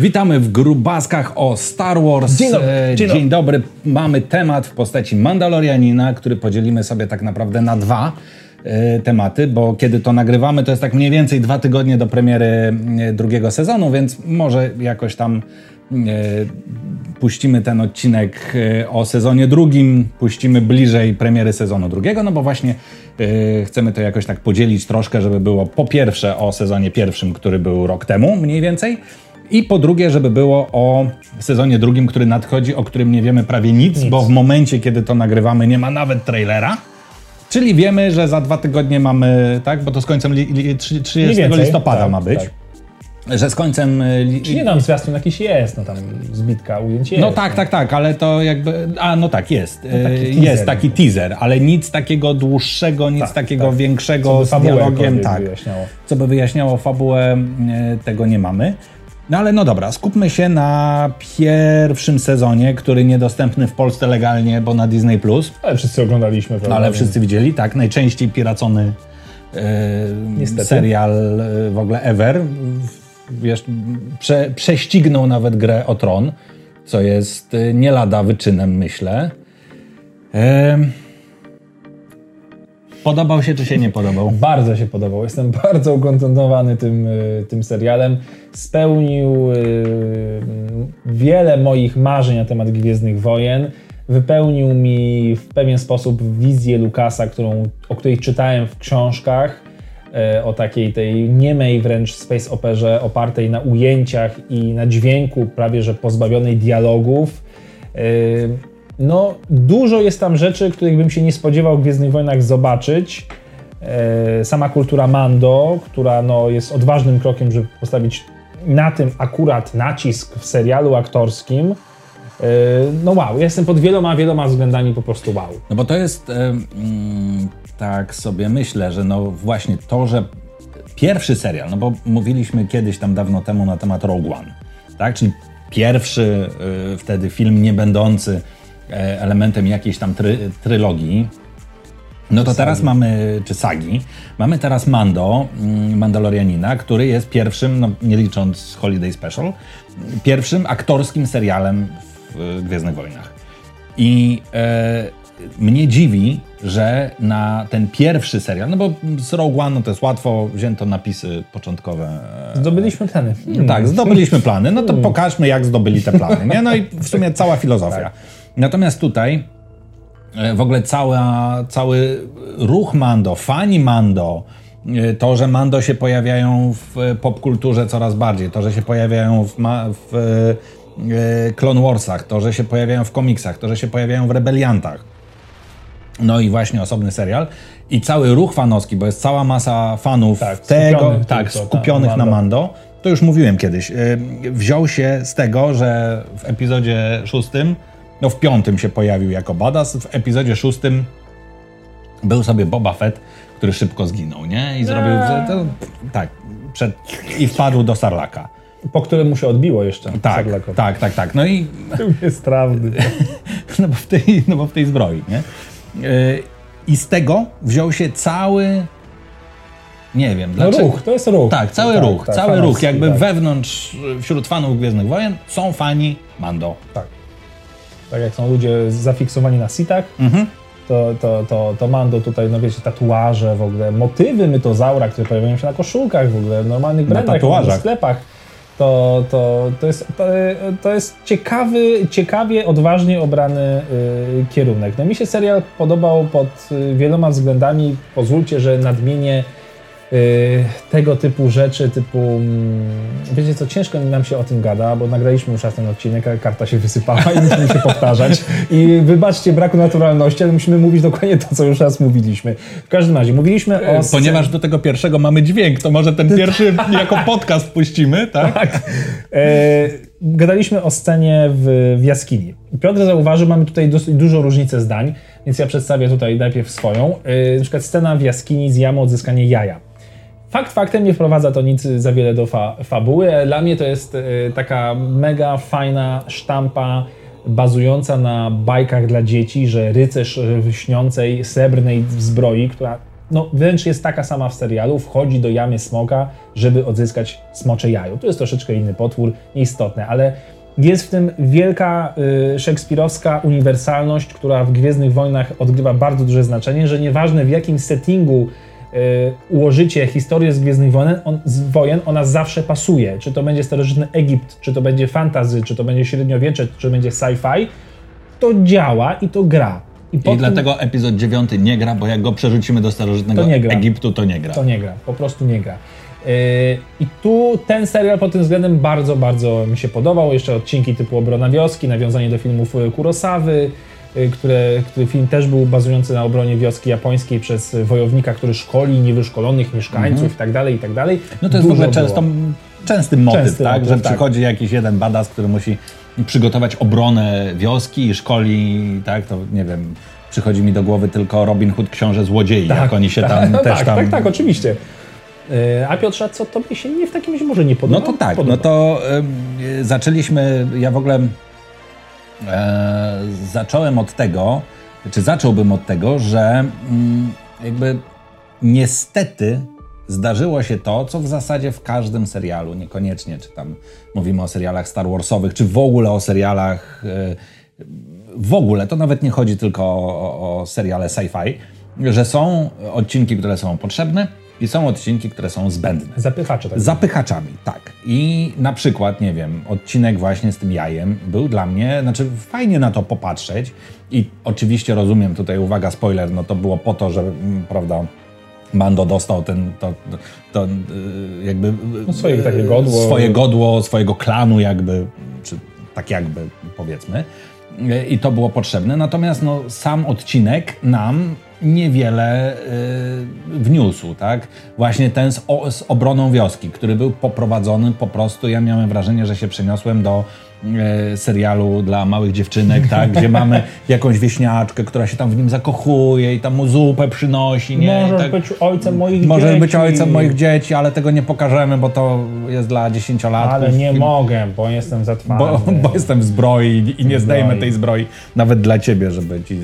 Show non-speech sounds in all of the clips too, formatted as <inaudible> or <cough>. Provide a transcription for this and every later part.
Witamy w grubaskach o Star Wars. Dzień dobry. E, Dzień Dzień dobry. Mamy temat w postaci Mandalorianina, który podzielimy sobie tak naprawdę na dwa e, tematy, bo kiedy to nagrywamy, to jest tak mniej więcej dwa tygodnie do premiery e, drugiego sezonu, więc może jakoś tam puścimy ten odcinek o sezonie drugim, puścimy bliżej premiery sezonu drugiego, no bo właśnie chcemy to jakoś tak podzielić troszkę, żeby było po pierwsze o sezonie pierwszym, który był rok temu mniej więcej, i po drugie, żeby było o sezonie drugim, który nadchodzi, o którym nie wiemy prawie nic, bo w momencie, kiedy to nagrywamy, nie ma nawet trailera. Czyli wiemy, że za dwa tygodnie mamy, tak, bo to z końcem li, li, 30 Mniej więcej, listopada tak, ma być. tak. Że z końcem. e, Czy nie tam zwiastun jakiś jest, no tam zbitka, ujęcie no jest. tak, tak, tak, ale to jakby. A no tak, jest. E, taki jest teaser. taki teaser, ale nic takiego dłuższego, nic Tak, takiego tak. Większego z dialogiem. Tak. wyjaśniało. Co by wyjaśniało fabułę, e, tego nie mamy. No ale no dobra, skupmy się na pierwszym sezonie, który niedostępny w Polsce legalnie, bo na Disney Plus. Ale wszyscy oglądaliśmy, prawda? No, ale wszyscy widzieli, tak, najczęściej piracony Niestety. serial e, w ogóle ever. Wiesz, prze, prześcignął nawet grę o Tron, co jest e, nie lada wyczynem, myślę. E, podobał się, czy się nie podobał? Bardzo się podobał. Jestem <laughs> bardzo ukontentowany tym, y, tym serialem. Spełnił y, wiele moich marzeń na temat Gwiezdnych Wojen. Wypełnił mi w pewien sposób wizję Lukasa, którą, o której czytałem w książkach. y, O takiej tej niemej wręcz space operze opartej na ujęciach i na dźwięku, prawie że pozbawionej dialogów. No, dużo jest tam rzeczy, których bym się nie spodziewał w Gwiezdnych Wojnach zobaczyć. E, Sama kultura Mando, która no, jest odważnym krokiem, żeby postawić na tym akurat nacisk w serialu aktorskim. E, No wow, jestem pod wieloma, wieloma względami po prostu wow. No bo to jest, e, mm, tak sobie myślę, że no właśnie to, że pierwszy serial, no bo mówiliśmy kiedyś tam dawno temu na temat Rogue One, tak? Czyli pierwszy wtedy film nie będący elementem jakiejś tam try, trylogii. No to teraz mamy, czy sagi, mamy teraz Mando, mm, Mandalorianina, który jest pierwszym, no nie licząc Holiday Special, pierwszym aktorskim serialem w e, Gwiezdnych Wojnach. I e, mnie dziwi, że na ten pierwszy serial, no bo z Rogue One no to jest łatwo, wzięto napisy początkowe. e, Zdobyliśmy tleny. tak, zdobyliśmy plany, no to pokażmy jak zdobyli te plany, nie? No i w sumie cała filozofia. Natomiast tutaj e, w ogóle cała, cały ruch Mando, fani Mando, e, to, że Mando się pojawiają w popkulturze coraz bardziej, to, że się pojawiają w, w e, Clone Warsach, to, że się pojawiają w komiksach, to, że się pojawiają w Rebeliantach. No i właśnie osobny serial. I cały ruch fanowski, bo jest cała masa fanów Tak, tego, skupionych tak, tylko, skupionych na Mando. To już mówiłem kiedyś. Wziął się z tego, że w epizodzie szóstym, no w piątym się pojawił jako badass, w epizodzie szóstym był sobie Boba Fett, który szybko zginął, nie? I zrobił, Eee. to, tak, przed, i wpadł do Sarlaka. Po którym mu się odbiło jeszcze. Tak, tak, tak, tak. No i <laughs> Jest prawdy. <laughs> no bo w tej, no bo w tej zbroi, nie? Yy, I z tego wziął się cały, nie wiem, No dlaczego. ruch, to jest ruch. Tak, cały Tak, ruch, tak, cały ruch, jakby tak. wewnątrz, wśród fanów Gwiezdnych Wojen są fani Mando. Tak. Tak jak są ludzie zafiksowani na sitach, Mhm. to, to, to, to Mando tutaj, no wiecie, tatuaże w ogóle, motywy mytozaura, które pojawiają się na koszulkach w ogóle, w normalnych brandach, w sklepach. To, to, to, jest, to, to jest ciekawy, ciekawie, odważnie obrany y, kierunek. No mi się serial podobał pod y, wieloma względami. Pozwólcie, że nadmienię tego typu rzeczy, typu mm, wiecie co, ciężko nam się o tym gada, bo nagraliśmy już raz ten odcinek, a karta się wysypała i musimy się powtarzać. I wybaczcie braku naturalności, ale musimy mówić dokładnie to, co już raz mówiliśmy. W każdym razie, mówiliśmy o... scen- Ponieważ do tego pierwszego mamy dźwięk, to może ten pierwszy jako podcast puścimy, tak? Tak. E, gadaliśmy o scenie w, w jaskini. Piotr zauważył, mamy tutaj dosyć dużo różnicy zdań, więc ja przedstawię tutaj najpierw swoją. E, na przykład scena w jaskini z jamą odzyskanie jaja. Fakt faktem nie wprowadza to nic za wiele do fa fabuły. Dla mnie to jest e, taka mega fajna sztampa bazująca na bajkach dla dzieci, że rycerz w śniącej, srebrnej zbroi, która no wręcz jest taka sama w serialu, wchodzi do jamy smoka, żeby odzyskać smocze jajo. To jest troszeczkę inny potwór, nieistotne, ale jest w tym wielka y, szekspirowska uniwersalność, która w Gwiezdnych Wojnach odgrywa bardzo duże znaczenie, że nieważne w jakim settingu ułożycie historię z Gwiezdnych Wojen, on, z wojen, ona zawsze pasuje. Czy to będzie starożytny Egipt, czy to będzie fantazy, czy to będzie średniowiecze, czy będzie sci-fi, to działa i to gra. I, I dlatego epizod 9 nie gra, bo jak go przerzucimy do starożytnego to Egiptu, to nie gra. To nie gra, po prostu nie gra. Yy, I tu ten serial pod tym względem bardzo, bardzo mi się podobał. Jeszcze odcinki typu Obrona Wioski, nawiązanie do filmów y, Kurosawy, y, które, który film też był bazujący na obronie wioski japońskiej przez wojownika, który szkoli niewyszkolonych mieszkańców mhm. i tak dalej, i tak dalej. No to jest Dużo w ogóle często, częsty motyw, częsty tak? Motyw, że tak. przychodzi jakiś jeden badass, który musi przygotować obronę wioski i szkoli, tak, to nie wiem, przychodzi mi do głowy tylko Robin Hood, książę złodziei, tak, jak oni się tak, tam też tak, tam... Tak, tak, oczywiście. E, a Piotrze, co tobie się nie w takim razie może nie podoba? No to tak, podoba. no to y, zaczęliśmy, ja w ogóle e, zacząłem od tego, czy zacząłbym od tego, że y, jakby niestety zdarzyło się to, co w zasadzie w każdym serialu, niekoniecznie, czy tam mówimy o serialach Star Warsowych, czy w ogóle o serialach, e, w ogóle, to nawet nie chodzi tylko o, o seriale sci-fi, że są odcinki, które są potrzebne i są odcinki, które są zbędne. Zapychacze. Tak Zapychaczami, tak. I na przykład, nie wiem, odcinek właśnie z tym jajem był dla mnie, znaczy fajnie na to popatrzeć i oczywiście rozumiem tutaj, uwaga, spoiler, no to było po to, że, mm, prawda, Mando dostał ten, to, to, y, jakby... No swoje takie godło. Swoje godło, swojego klanu jakby, czy tak jakby powiedzmy. I to było potrzebne. Natomiast no, sam odcinek nam niewiele y, wniósł, tak? Właśnie ten z, o, z obroną wioski, który był poprowadzony po prostu, ja miałem wrażenie, że się przeniosłem do E, serialu dla małych dziewczynek, tak, gdzie <laughs> mamy jakąś wieśniaczkę, która się tam w nim zakochuje i tam mu zupę przynosi. Nie? Możesz tak, być ojcem moich możesz dzieci. Możesz być ojcem moich dzieci, ale tego nie pokażemy, bo to jest dla dziesięciolatków. Ale nie mogę, bo jestem za Bo, bo jestem w zbroi i nie zdejmę tej zbroi nawet dla ciebie, żeby ci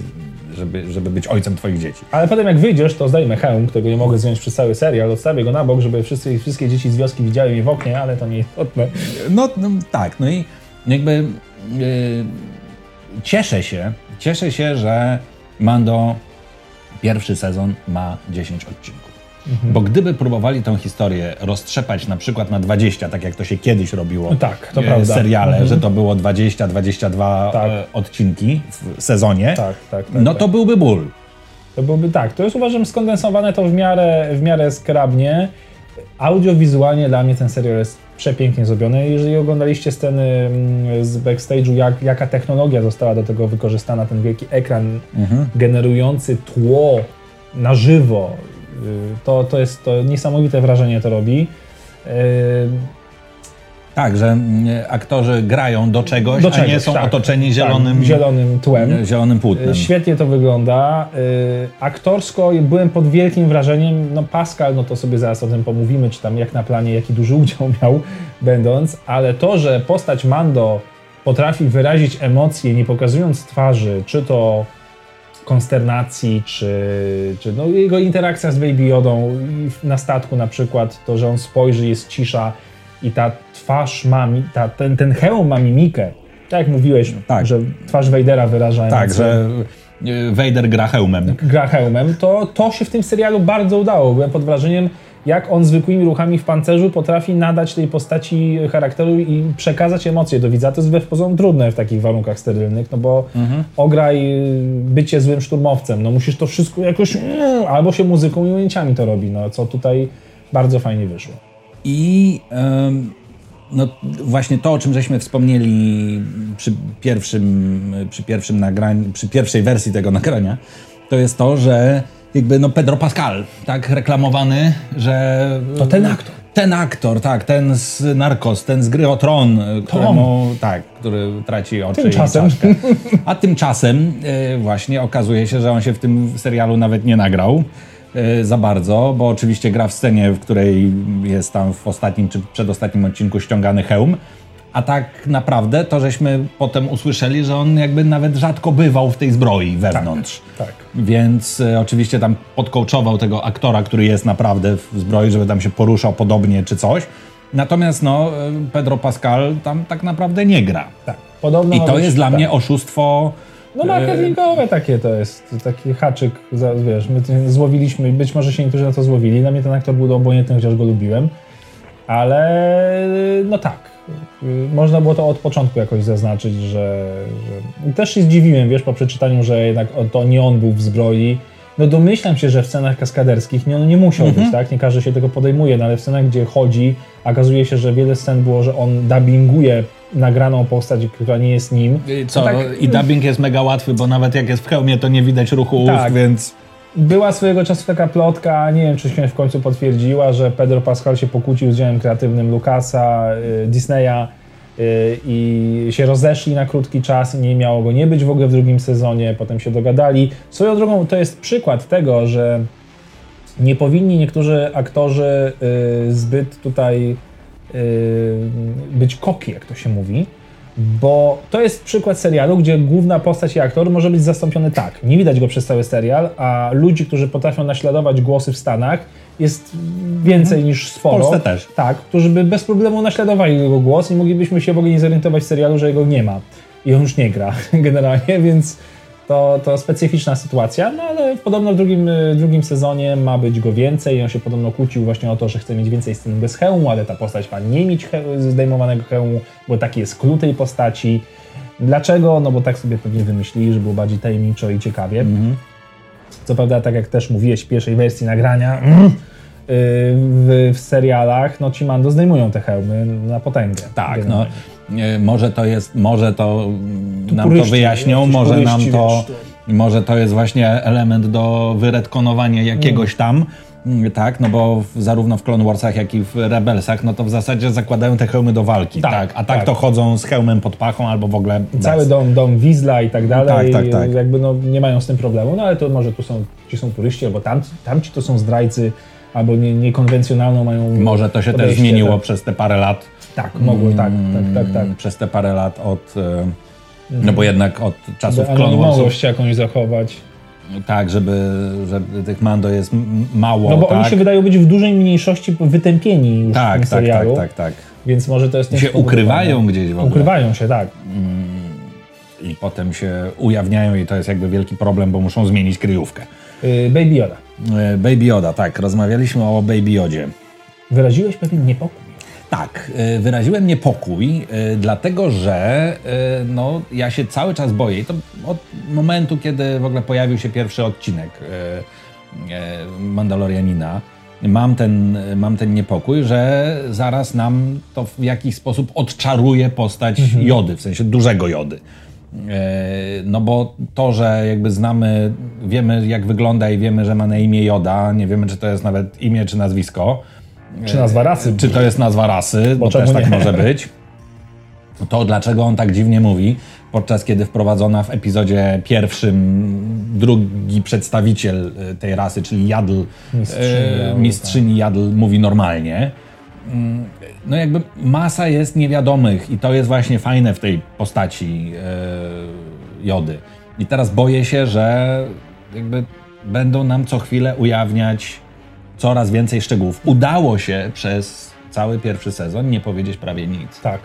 żeby, żeby być ojcem twoich dzieci. Ale potem jak wyjdziesz, to zdejmę hełm, którego nie mogę zdjąć przez cały serial, odstawię go na bok, żeby wszyscy, wszystkie dzieci z wioski widziały mnie w oknie, ale to nie istotne. No, no tak, no i jakby yy, cieszę się, cieszę się, że Mando pierwszy sezon ma 10 odcinków. Mhm. Bo gdyby próbowali tę historię roztrzepać na przykład na 20, tak jak to się kiedyś robiło no tak, to e, seriale, mhm. że to było 20-22 tak. E, odcinki w sezonie, tak, tak, tak, no to tak. byłby ból. To byłby tak. To jest uważam skondensowane to w miarę, w miarę skrabnie. Audiowizualnie dla mnie ten serial jest przepięknie zrobione. Jeżeli oglądaliście sceny mm, z backstage'u, jak, jaka technologia została do tego wykorzystana, ten wielki ekran mhm. generujący tło na żywo, to, to jest to niesamowite wrażenie to robi. Y, tak, że mm, aktorzy grają do czegoś, do czegoś a nie są tak, otoczeni zielonym, tak, zielonym tłem. Zielonym płótnem. Świetnie to wygląda. Y, aktorsko byłem pod wielkim wrażeniem. No Pascal, no to sobie zaraz o tym pomówimy, czy tam jak na planie, jaki duży <laughs> udział miał będąc, ale to, że postać Mando potrafi wyrazić emocje, nie pokazując twarzy, czy to konsternacji, czy, czy no jego interakcja z Baby Yodą na statku na przykład, to, że on spojrzy, jest cisza, i ta twarz ma, ta, ten, ten hełm ma mimikę. Tak jak mówiłeś, tak. że twarz Vadera wyraża Tak, że Vader gra hełmem. Gra hełmem, to, to się w tym serialu bardzo udało. Byłem pod wrażeniem, jak on zwykłymi ruchami w pancerzu potrafi nadać tej postaci charakteru i przekazać emocje do widza. To jest wbrew pozorom trudne w takich warunkach sterylnych, no bo mhm. ograj y, bycie złym szturmowcem, no musisz to wszystko jakoś, mm, albo się muzyką i ujęciami to robi, no co tutaj bardzo fajnie wyszło. I no, właśnie to, o czym żeśmy wspomnieli przy pierwszym, przy pierwszym nagraniu, przy pierwszej wersji tego <laughs> nagrania, to jest to, że jakby no Pedro Pascal, tak reklamowany, że... To ten aktor. Ten aktor, tak, ten z Narcos, ten z gry o Tron, któremu, tak, który traci oczy tymczasem. i <laughs> A tymczasem y, właśnie okazuje się, że on się w tym serialu nawet nie nagrał. E, za bardzo, bo oczywiście gra w scenie, w której jest tam w ostatnim czy przedostatnim odcinku ściągany hełm, A tak naprawdę to żeśmy potem usłyszeli, że on jakby nawet rzadko bywał w tej zbroi wewnątrz. Tak. Więc e, oczywiście tam podkołczował tego aktora, który jest naprawdę w zbroi, żeby tam się poruszał podobnie czy coś. Natomiast no, e, Pedro Pascal tam tak naprawdę nie gra. tak. Podobno I to być- jest dla tak. mnie oszustwo. No marketingowe takie to jest, taki haczyk, wiesz, my złowiliśmy, być może się niektórzy na to złowili, dla mnie ten aktor był obojętny, chociaż go lubiłem, ale no tak, można było to od początku jakoś zaznaczyć, że, że... Też się zdziwiłem, wiesz, po przeczytaniu, że jednak to nie on był w zbroi, no domyślam się, że w scenach kaskaderskich nie, on nie musiał być, tak, nie każdy się tego podejmuje, no ale w scenach, gdzie chodzi, okazuje się, że wiele scen było, że on dubbinguje nagraną postać, która nie jest nim, I Co? No tak, I dubbing jest mega łatwy, bo nawet jak jest w hełmie, to nie widać ruchu ust, Tak. więc. Była swojego czasu taka plotka, nie wiem czy się w końcu potwierdziła, że Pedro Pascal się pokłócił z działem kreatywnym Lucasa, y, Disneya y, i się rozeszli na krótki czas i nie miało go nie być w ogóle w drugim sezonie, potem się dogadali. Swoją drogą to jest przykład tego, że nie powinni niektórzy aktorzy y, zbyt tutaj być koki, jak to się mówi, bo to jest przykład serialu, gdzie główna postać i aktor może być zastąpiony tak. Nie widać go przez cały serial, a ludzi, którzy potrafią naśladować głosy w Stanach jest więcej niż sporo. W Polsce też. Tak, którzy by bez problemu naśladowali jego głos i moglibyśmy się w ogóle nie zorientować w serialu, że jego nie ma. I on już nie gra <laughs> generalnie, więc to, to specyficzna sytuacja, no ale podobno w drugim, y, drugim sezonie ma być go więcej. On się podobno kłócił właśnie o to, że chce mieć więcej scen bez hełmu, ale ta postać ma nie mieć he- zdejmowanego hełmu, bo taki jest klucz tej postaci. Dlaczego? No bo tak sobie pewnie wymyślili, że było bardziej tajemniczo i ciekawie. Co prawda, tak jak też mówiłeś w pierwszej wersji nagrania, <clears throat> y, w, w serialach, no ci Mando zdejmują te hełmy na potęgę. Tak, no. E, Może to jest, może to mm, nam to puryści, wyjaśnią, jakiś może nam to, wiesz, może to jest właśnie element do wyretkonowania jakiegoś tam. Mm, Tak, no bo w, zarówno w Clone Warsach, jak i w Rebelsach, no to w zasadzie zakładają te hełmy do walki, tak, Tak, a tak, tak. to chodzą z hełmem pod pachą albo w ogóle bez. Cały dom, dom Wizla i tak dalej, Tak, tak, tak. jakby no, nie mają z tym problemu, no ale to może tu są, ci są turyści, albo tam, tamci to są zdrajcy, albo nie, niekonwencjonalną mają Może to się też zmieniło Tak, przez te parę lat. tak mogło, tak, tak, tak, tak. mm, Przez te parę lat od, e, no bo jednak od czasów Warsów, anonimowość jakąś zachować. tak, żeby, żeby tych Mando jest mało, No bo tak? oni się wydają być w dużej mniejszości wytępieni już w tak, tym tak, serialu, tak, tak, tak. więc może to jest Się ukrywają gdzieś w ogóle. Ukrywają się, tak. I potem się ujawniają i to jest jakby wielki problem, bo muszą zmienić kryjówkę. Yy, Baby Yoda. E, Baby Yoda, tak, rozmawialiśmy o Baby Yodzie. Wyraziłeś pewien niepokój. Tak, e, wyraziłem niepokój, dlatego że no, ja się cały czas boję. I to od momentu, kiedy w ogóle pojawił się pierwszy odcinek Mandalorianina, mam ten, mam ten niepokój, że zaraz nam to w jakiś sposób odczaruje postać Jody, w sensie dużego Jody. E, No bo to, że jakby znamy, wiemy jak wygląda i wiemy, że ma na imię Joda, nie wiemy czy to jest nawet imię czy nazwisko, Czy nazwa rasy? czy to jest nazwa rasy, bo, czemu też tak nie? może być. To dlaczego on tak dziwnie mówi, podczas kiedy wprowadzona w epizodzie pierwszym drugi przedstawiciel e, tej rasy, czyli Jadl, Mistrzyni e, mistrzyni Jadl mówi normalnie. Mm, No jakby masa jest niewiadomych i to jest właśnie fajne w tej postaci e, Jody. I teraz boję się, że jakby będą nam co chwilę ujawniać coraz więcej szczegółów. Udało się przez cały pierwszy sezon nie powiedzieć prawie nic. Tak.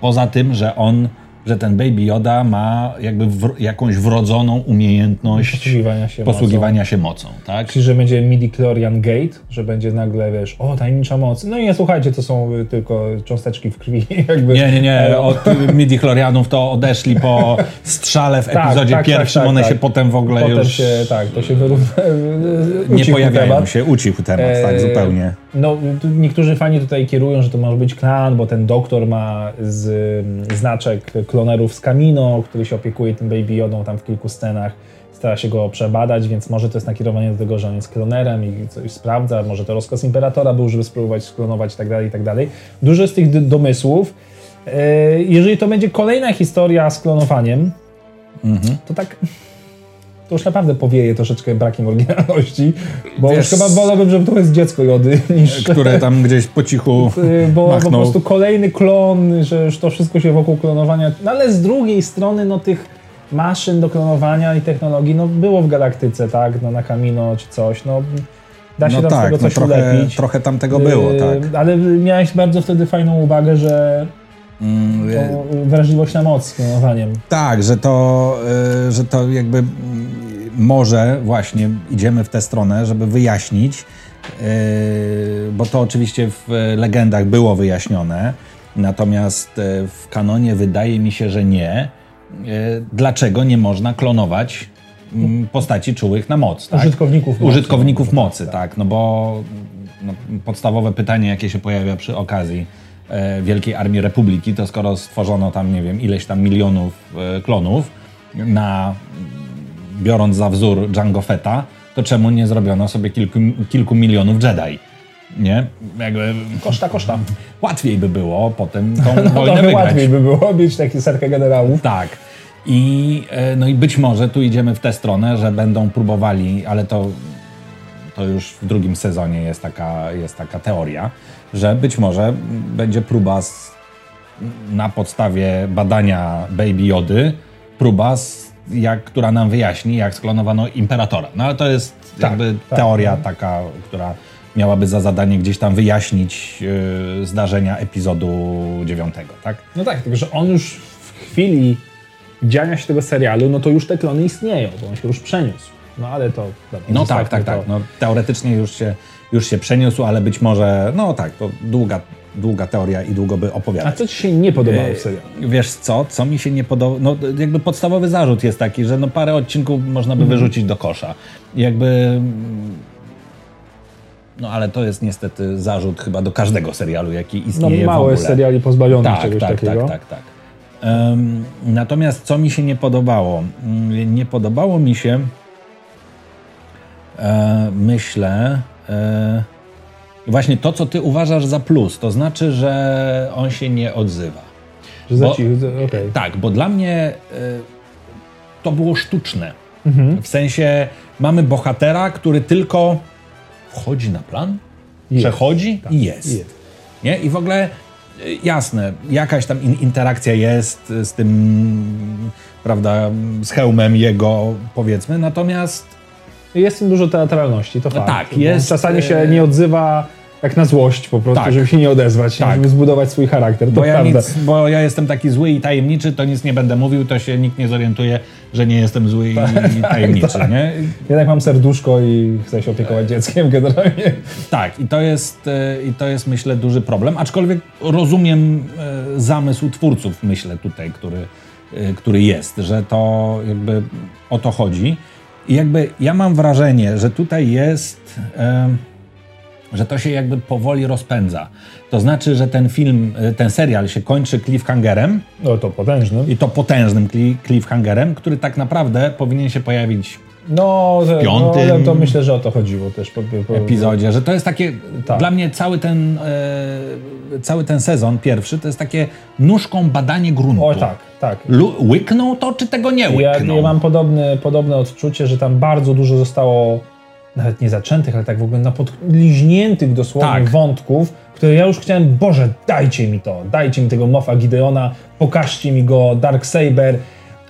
Poza tym, że on, że ten Baby Yoda ma jakby jakąś wrodzoną umiejętność Posługiwania się posługiwania się mocą, tak? Czyli, że będzie midi-chlorian gate, że będzie nagle, wiesz, o, tajemnicza moc. No i nie słuchajcie, to są y, tylko cząsteczki w krwi. <laughs> Jakby. Nie, nie, nie, E, od midi-chlorianów to odeszli po <laughs> strzale w Tak, epizodzie tak, tak, pierwszym, tak, one tak. się potem w ogóle Potem już się, tak, to się wyrówna. <laughs> nie pojawiają temat. się, ucichł temat, tak, E, zupełnie. No, niektórzy fani tutaj kierują, że to może być klan, bo ten doktor ma z, znaczek klonerów z Kamino, który się opiekuje tym Baby Jodą tam w kilku scenach. Stara się go przebadać, więc może to jest nakierowanie do tego, że on jest klonerem i coś sprawdza. Może to rozkaz imperatora był, żeby spróbować sklonować i tak dalej, i tak dalej. Dużo z tych domysłów. E, Jeżeli to będzie kolejna historia z klonowaniem, Mhm. to tak to już naprawdę powieje troszeczkę brakiem oryginalności, bo Wiesz- już chyba wolałbym, żeby to jest dziecko Jody, <laughs> niż... Które tam gdzieś po cichu Y, Bo po machnął. prostu kolejny klon, że już to wszystko się wokół klonowania. No ale z drugiej strony, no tych maszyn do klonowania i technologii, no było w galaktyce, tak? No na Kamino czy coś, no da się No tak, tego no coś trochę, ulepić. trochę tam tego było, Y, tak. Ale miałeś bardzo wtedy fajną uwagę, że Mm, y, wrażliwość na moc z klonowaniem. Tak, że to, że to jakby może właśnie idziemy w tę stronę, żeby wyjaśnić, y, bo to oczywiście w legendach było wyjaśnione, natomiast y, w kanonie wydaje mi się, że nie. Y, Dlaczego nie można klonować mm, postaci czułych na moc? Tak? Użytkowników mocy. Użytkowników mocy, tak, no bo no, podstawowe pytanie, jakie się pojawia przy okazji e, Wielkiej Armii Republiki, to skoro stworzono tam, nie wiem, ileś tam milionów e, klonów, na, biorąc za wzór Jango Fetta, to czemu nie zrobiono sobie kilku, kilku milionów Jedi? Nie? Jakby Koszta, koszta. łatwiej by było potem tą <laughs> No wojnę wygrać. łatwiej by było mieć taki serkę generałów. Tak. I, e, no i być może tu idziemy w tę stronę, że będą próbowali, ale to, to już w drugim sezonie jest taka, jest taka teoria, że być może będzie próba z, na podstawie badania Baby Jody, próba, z, jak, która nam wyjaśni, jak sklonowano imperatora. No ale to jest Tak, jakby tak, teoria taka, która miałaby za zadanie gdzieś tam wyjaśnić e, zdarzenia epizodu dziewiątego, tak? No tak, tylko że on już w chwili dziania się tego serialu, no to już te klony istnieją, bo on się już przeniósł. No ale to... dobra, No tak, tak, to. tak. No, teoretycznie już się, już się przeniósł, ale być może, no tak, to długa, długa teoria i długo by A opowiadać. co ci się nie podobało w serialu? Wiesz co, co mi się nie podoba, no jakby podstawowy zarzut jest taki, że no parę odcinków można by Mhm. wyrzucić do kosza. Jakby... mm, No ale to jest niestety zarzut chyba do każdego serialu, jaki No istnieje w mało ogóle. jest seriali pozbawionych Tak, czegoś tak, takiego. tak, tak, tak. Em, natomiast co mi się nie podobało? Mm, Nie podobało mi się, e, myślę, e, właśnie to, co ty uważasz za plus, to znaczy, że on się nie odzywa. Że Bo- okej. Tak, bo dla mnie e, to było sztuczne. Mhm. W sensie mamy bohatera, który tylko wchodzi na plan, Jest. przechodzi i jest. Jest. Nie? I w ogóle y, jasne, jakaś tam in, interakcja jest z tym, prawda, z hełmem jego, powiedzmy, natomiast Jest tym dużo teatralności, to fakt. tak, jest, Czasami się e, nie odzywa jak na złość po prostu, Tak. żeby się nie odezwać, Tak. żeby zbudować swój charakter. To bo ja, nic, bo ja jestem taki zły i tajemniczy, to nic nie będę mówił, to się nikt nie zorientuje, że nie jestem zły i, i <laughs> tajemniczy, nie? Jednak mam serduszko i chcę się opiekować dzieckiem generalnie. Tak, i to jest, e, i to jest myślę duży problem, aczkolwiek rozumiem e, zamysł twórców, myślę tutaj, który, e, który jest, że to jakby o to chodzi. I jakby ja mam wrażenie, że tutaj jest, że to się jakby powoli rozpędza. To znaczy, że ten film, e, ten serial się kończy cliffhangerem No to potężny. i to potężnym cli- cliffhangerem, który tak naprawdę powinien się pojawić No, że- piątym no to myślę, że o to chodziło też. Po, po, epizodzie, że to jest takie, Tak. dla mnie cały ten, e, cały ten sezon pierwszy to jest takie nóżką badanie gruntu. O tak, tak. Lu- łyknął to, czy tego nie Ja, łyknął? ja mam podobne, podobne odczucie, że tam bardzo dużo zostało nawet nie zaczętych, ale tak w ogóle na podliźniętych dosłownie Tak. wątków, które ja już chciałem, Boże, dajcie mi to, dajcie mi tego Moffa Gideona, pokażcie mi go, Darksaber,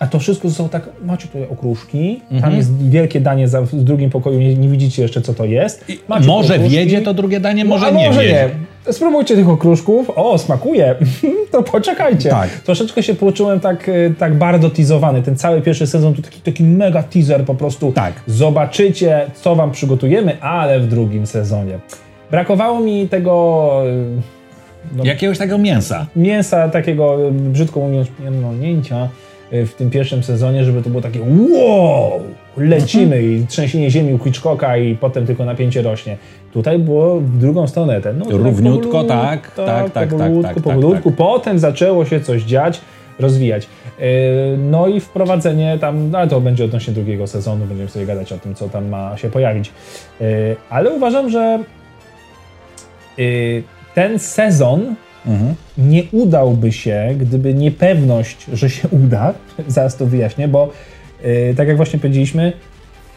a to wszystko zostało tak, macie tutaj okruszki, Mhm. tam jest wielkie danie za, w drugim pokoju, nie, nie widzicie jeszcze co to jest. Macie Może okruszki. wiedzie to drugie danie, może No, nie może wiedzie. nie. Spróbujcie tych okruszków. O, smakuje. <laughs> to poczekajcie. Tak. Troszeczkę się poczułem tak, y, tak bardzo teasowany. Ten cały pierwszy sezon to taki, taki mega teaser po prostu. Tak. Zobaczycie, co wam przygotujemy, ale w drugim sezonie. Brakowało mi tego y, no, Jakiegoś takiego mięsa. mięsa takiego, y, brzydko mówiąc, pierdolnięcia y, w tym pierwszym sezonie, żeby to było takie wow, lecimy i trzęsienie ziemi u Hitchcocka i potem tylko napięcie rośnie. Tutaj było w drugą stronę. Ten, no, Równiutko, tak, tak, tak, tak, powolutku, tak, tak, powolutku. tak. Potem zaczęło się coś dziać, rozwijać. Yy, No i wprowadzenie tam, no ale to będzie odnośnie drugiego sezonu, będziemy sobie gadać o tym, co tam ma się pojawić. Yy, Ale uważam, że yy, ten sezon Mhm. nie udałby się, gdyby niepewność, że się <laughs> uda, zaraz to wyjaśnię, bo Yy, tak jak właśnie powiedzieliśmy,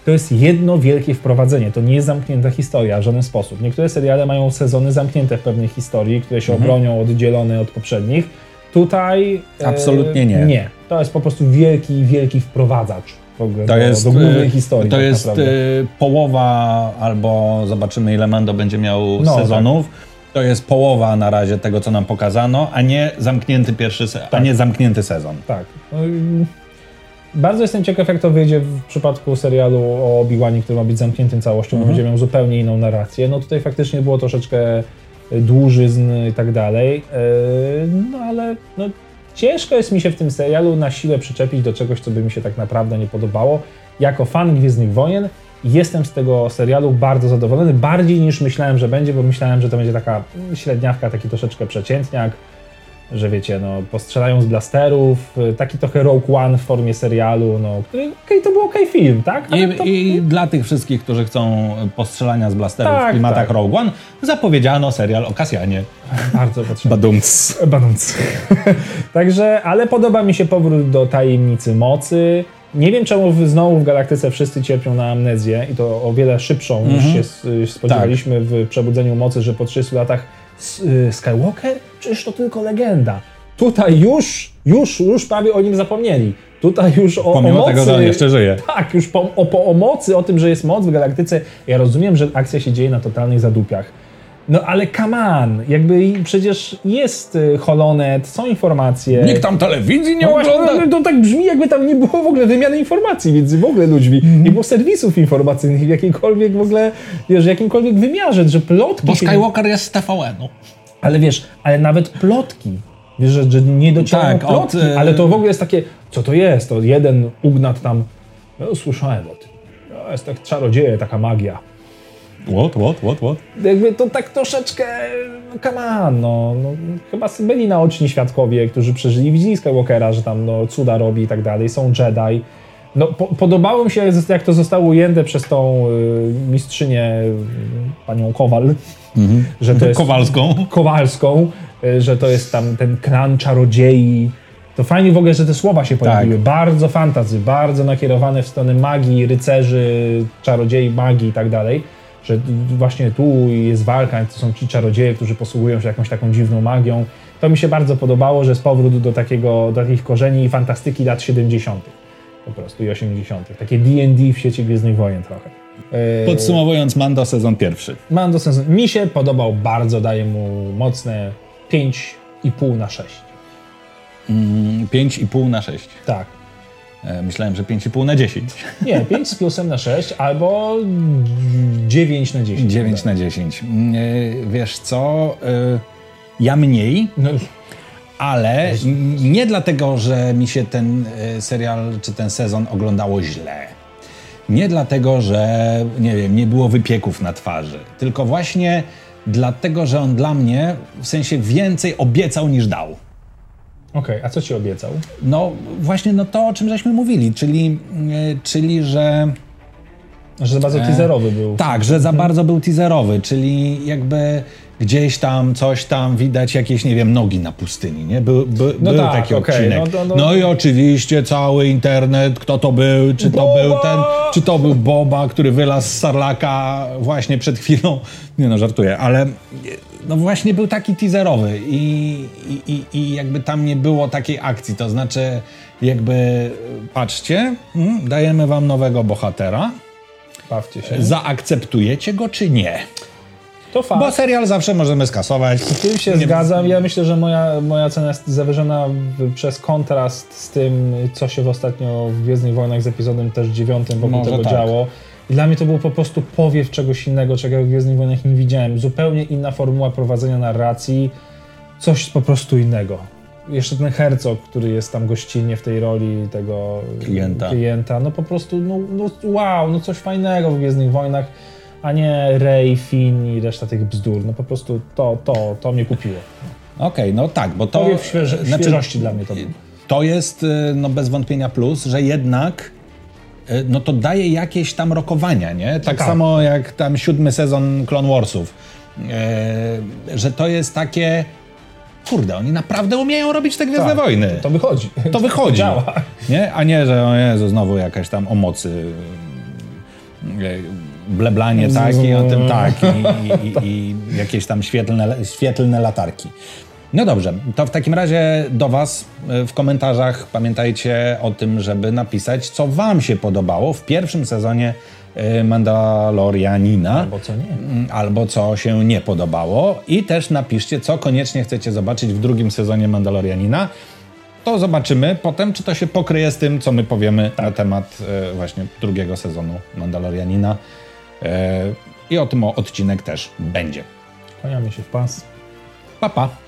to jest jedno wielkie wprowadzenie. To nie jest zamknięta historia w żaden sposób. Niektóre seriale mają sezony zamknięte w pewnej historii, które się Mhm. obronią oddzielone od poprzednich. Tutaj e, Absolutnie nie. Nie. To jest po prostu wielki, wielki wprowadzacz To do, jest, do głównej e, historii. To tak jest naprawdę. e, połowa, albo zobaczymy ile Mando będzie miał No, sezonów. To jest połowa na razie tego, co nam pokazano, a nie zamknięty pierwszy se- a Tak. nie zamknięty sezon. Tak. No Bardzo jestem ciekaw, jak to wyjdzie w przypadku serialu o Obi-Wanie, który ma być zamkniętym całością, Mhm. będzie miał zupełnie inną narrację. No tutaj faktycznie było troszeczkę dłużyzn i tak dalej. Yy, No ale no, ciężko jest mi się w tym serialu na siłę przyczepić do czegoś, co by mi się tak naprawdę nie podobało. Jako fan Gwiezdnych Wojen jestem z tego serialu bardzo zadowolony, bardziej niż myślałem, że będzie, bo myślałem, że to będzie taka średniawka, taki troszeczkę przeciętniak że wiecie, no, postrzelają z blasterów, taki trochę Rogue One w formie serialu, no, który, okej, to był okej film, tak? Ale to, I, I dla tych wszystkich, którzy chcą postrzelania z blasterów Tak, w klimatach tak. Rogue One, zapowiedziano serial o Kasjanie. bardzo potrzebny. Badumc. Badąc. <laughs> Także, ale podoba mi się powrót do tajemnicy mocy. Nie wiem, czemu znowu w Galaktyce wszyscy cierpią na amnezję i to o wiele szybszą niż Mhm. się s- spodziewaliśmy w Przebudzeniu Mocy, że po 30 latach y, Skywalker? Przecież to tylko legenda. Tutaj już, już, już prawie o nim zapomnieli. Tutaj już o, o Pomimo mocy... tego, że on jeszcze żyje. Tak, już po, o, po, o mocy, o tym, że jest moc w galaktyce. Ja rozumiem, że akcja się dzieje na totalnych zadupiach. No ale come on, jakby przecież jest y, Holonet, są informacje. Nikt tam telewizji nie No ogląda. no, to tak brzmi, jakby tam nie było w ogóle wymiany informacji między w ogóle ludźmi. Mhm. Nie było serwisów informacyjnych w jakiejkolwiek w ogóle, wiesz, jakimkolwiek wymiarze, że plotki Bo się... Skywalker jest z TVN-u. Ale wiesz, ale nawet plotki. Wiesz, że, że nie docierają Tak, od, plotki, e, ale to w ogóle jest takie, co to jest? To jeden ugnat tam, no słyszałem o tym. To jest tak czarodzieje, taka magia. What, what, what, what? Jakby to tak troszeczkę, no come on, no, no chyba byli naoczni świadkowie, którzy przeżyli, widzieli Skywalkera, że tam no, cuda robi i tak dalej, są Jedi. No, po, podobało mi się, jak to zostało ujęte przez tą y, mistrzynię, y, panią Kowal, że to jest Kowalską. Kowalską, y, że to jest tam ten klan czarodziei. To fajnie w ogóle, że te słowa się pojawiły. Tak. Bardzo fantazy, bardzo nakierowane w stronę magii, rycerzy, czarodziei, magii i tak dalej. Że właśnie tu jest walka, to są ci czarodzieje, którzy posługują się jakąś taką dziwną magią. To mi się bardzo podobało, że jest powrót do, takiego, do takich korzeni i fantastyki lat 70. po prostu i 80. Takie D&D w świecie Gwiezdnych Wojen trochę. Yy, Podsumowując, Mando sezon pierwszy. Mando sens. Mi się podobał bardzo, daję mu mocne 5,5 na 6. Mm, 5,5 na 6. Tak. E, Myślałem, że 5,5 na 10. Nie, 5 z plusem na 6 albo 9 na 10. 9 na 10. Mm, e, Wiesz co? e, Ja mniej, No, ale nie dlatego, że mi się ten serial czy ten sezon oglądało źle. Nie dlatego, że nie wiem, nie było wypieków na twarzy, tylko właśnie dlatego, że on dla mnie w sensie więcej obiecał niż dał. Okej, a co ci obiecał? No właśnie no to, o czym żeśmy mówili, czyli, e, czyli że Że za bardzo teaserowy był. tak, że za bardzo był teaserowy, czyli jakby gdzieś tam coś tam widać jakieś, nie wiem, nogi na pustyni, nie? By, by, No był tak, taki okej, odcinek. no to- no- No i oczywiście cały internet, kto to był, czy to Boba! był ten, czy to był Boba, który wylazł z Sarlaka właśnie przed chwilą. Nie no, żartuję, ale no właśnie był taki teaserowy i, i, i, jakby tam nie było takiej akcji, to znaczy jakby patrzcie, mm, dajemy wam nowego bohatera, Bawcie się. zaakceptujecie go czy nie? To fakt. Bo serial zawsze możemy skasować. Z tym się Nie- zgadzam. Ja myślę, że moja, moja cena jest zawyżona przez kontrast z tym, co się w ostatnio w Gwiezdnych Wojnach z epizodem też dziewiątym wokół Może tego tak. działo. I dla mnie to był po prostu powiew czegoś innego, czego w Gwiezdnych Wojnach nie widziałem. Zupełnie inna formuła prowadzenia narracji. Coś po prostu innego. Jeszcze ten Herzog, który jest tam gościnnie w tej roli tego Klienta. klienta no po prostu, no, no wow, no coś fajnego w Gwiezdnych Wojnach, a nie Rey, Finn i reszta tych bzdur. No po prostu to, to, to mnie kupiło. Okej, no tak, bo to... Powiew świeże, znaczy, świeżości dla mnie to był. To jest y, no bez wątpienia plus, że jednak no to daje jakieś tam rokowania, nie? Tak, Tak. samo jak tam siódmy sezon Clone Warsów. E, że to jest takie kurde, oni naprawdę umieją robić te Gwiezdne Tak, Wojny. To wychodzi. To wychodzi. działa. Nie? A nie, że o Jezu, znowu jakaś tam o mocy e, bleblanie, tak, i o tym tak, i, i, i jakieś tam świetlne, świetlne latarki. No dobrze, to w takim razie do Was e, w komentarzach pamiętajcie o tym, żeby napisać, co Wam się podobało w pierwszym sezonie e, Mandalorianina. Albo co nie. Mm, albo co się nie podobało. I też napiszcie, co koniecznie chcecie zobaczyć w drugim sezonie Mandalorianina. To zobaczymy potem, czy to się pokryje z tym, co my powiemy na temat e, właśnie drugiego sezonu Mandalorianina. I o tym odcinek też będzie. Kłaniamy się w pas. Pa, pa.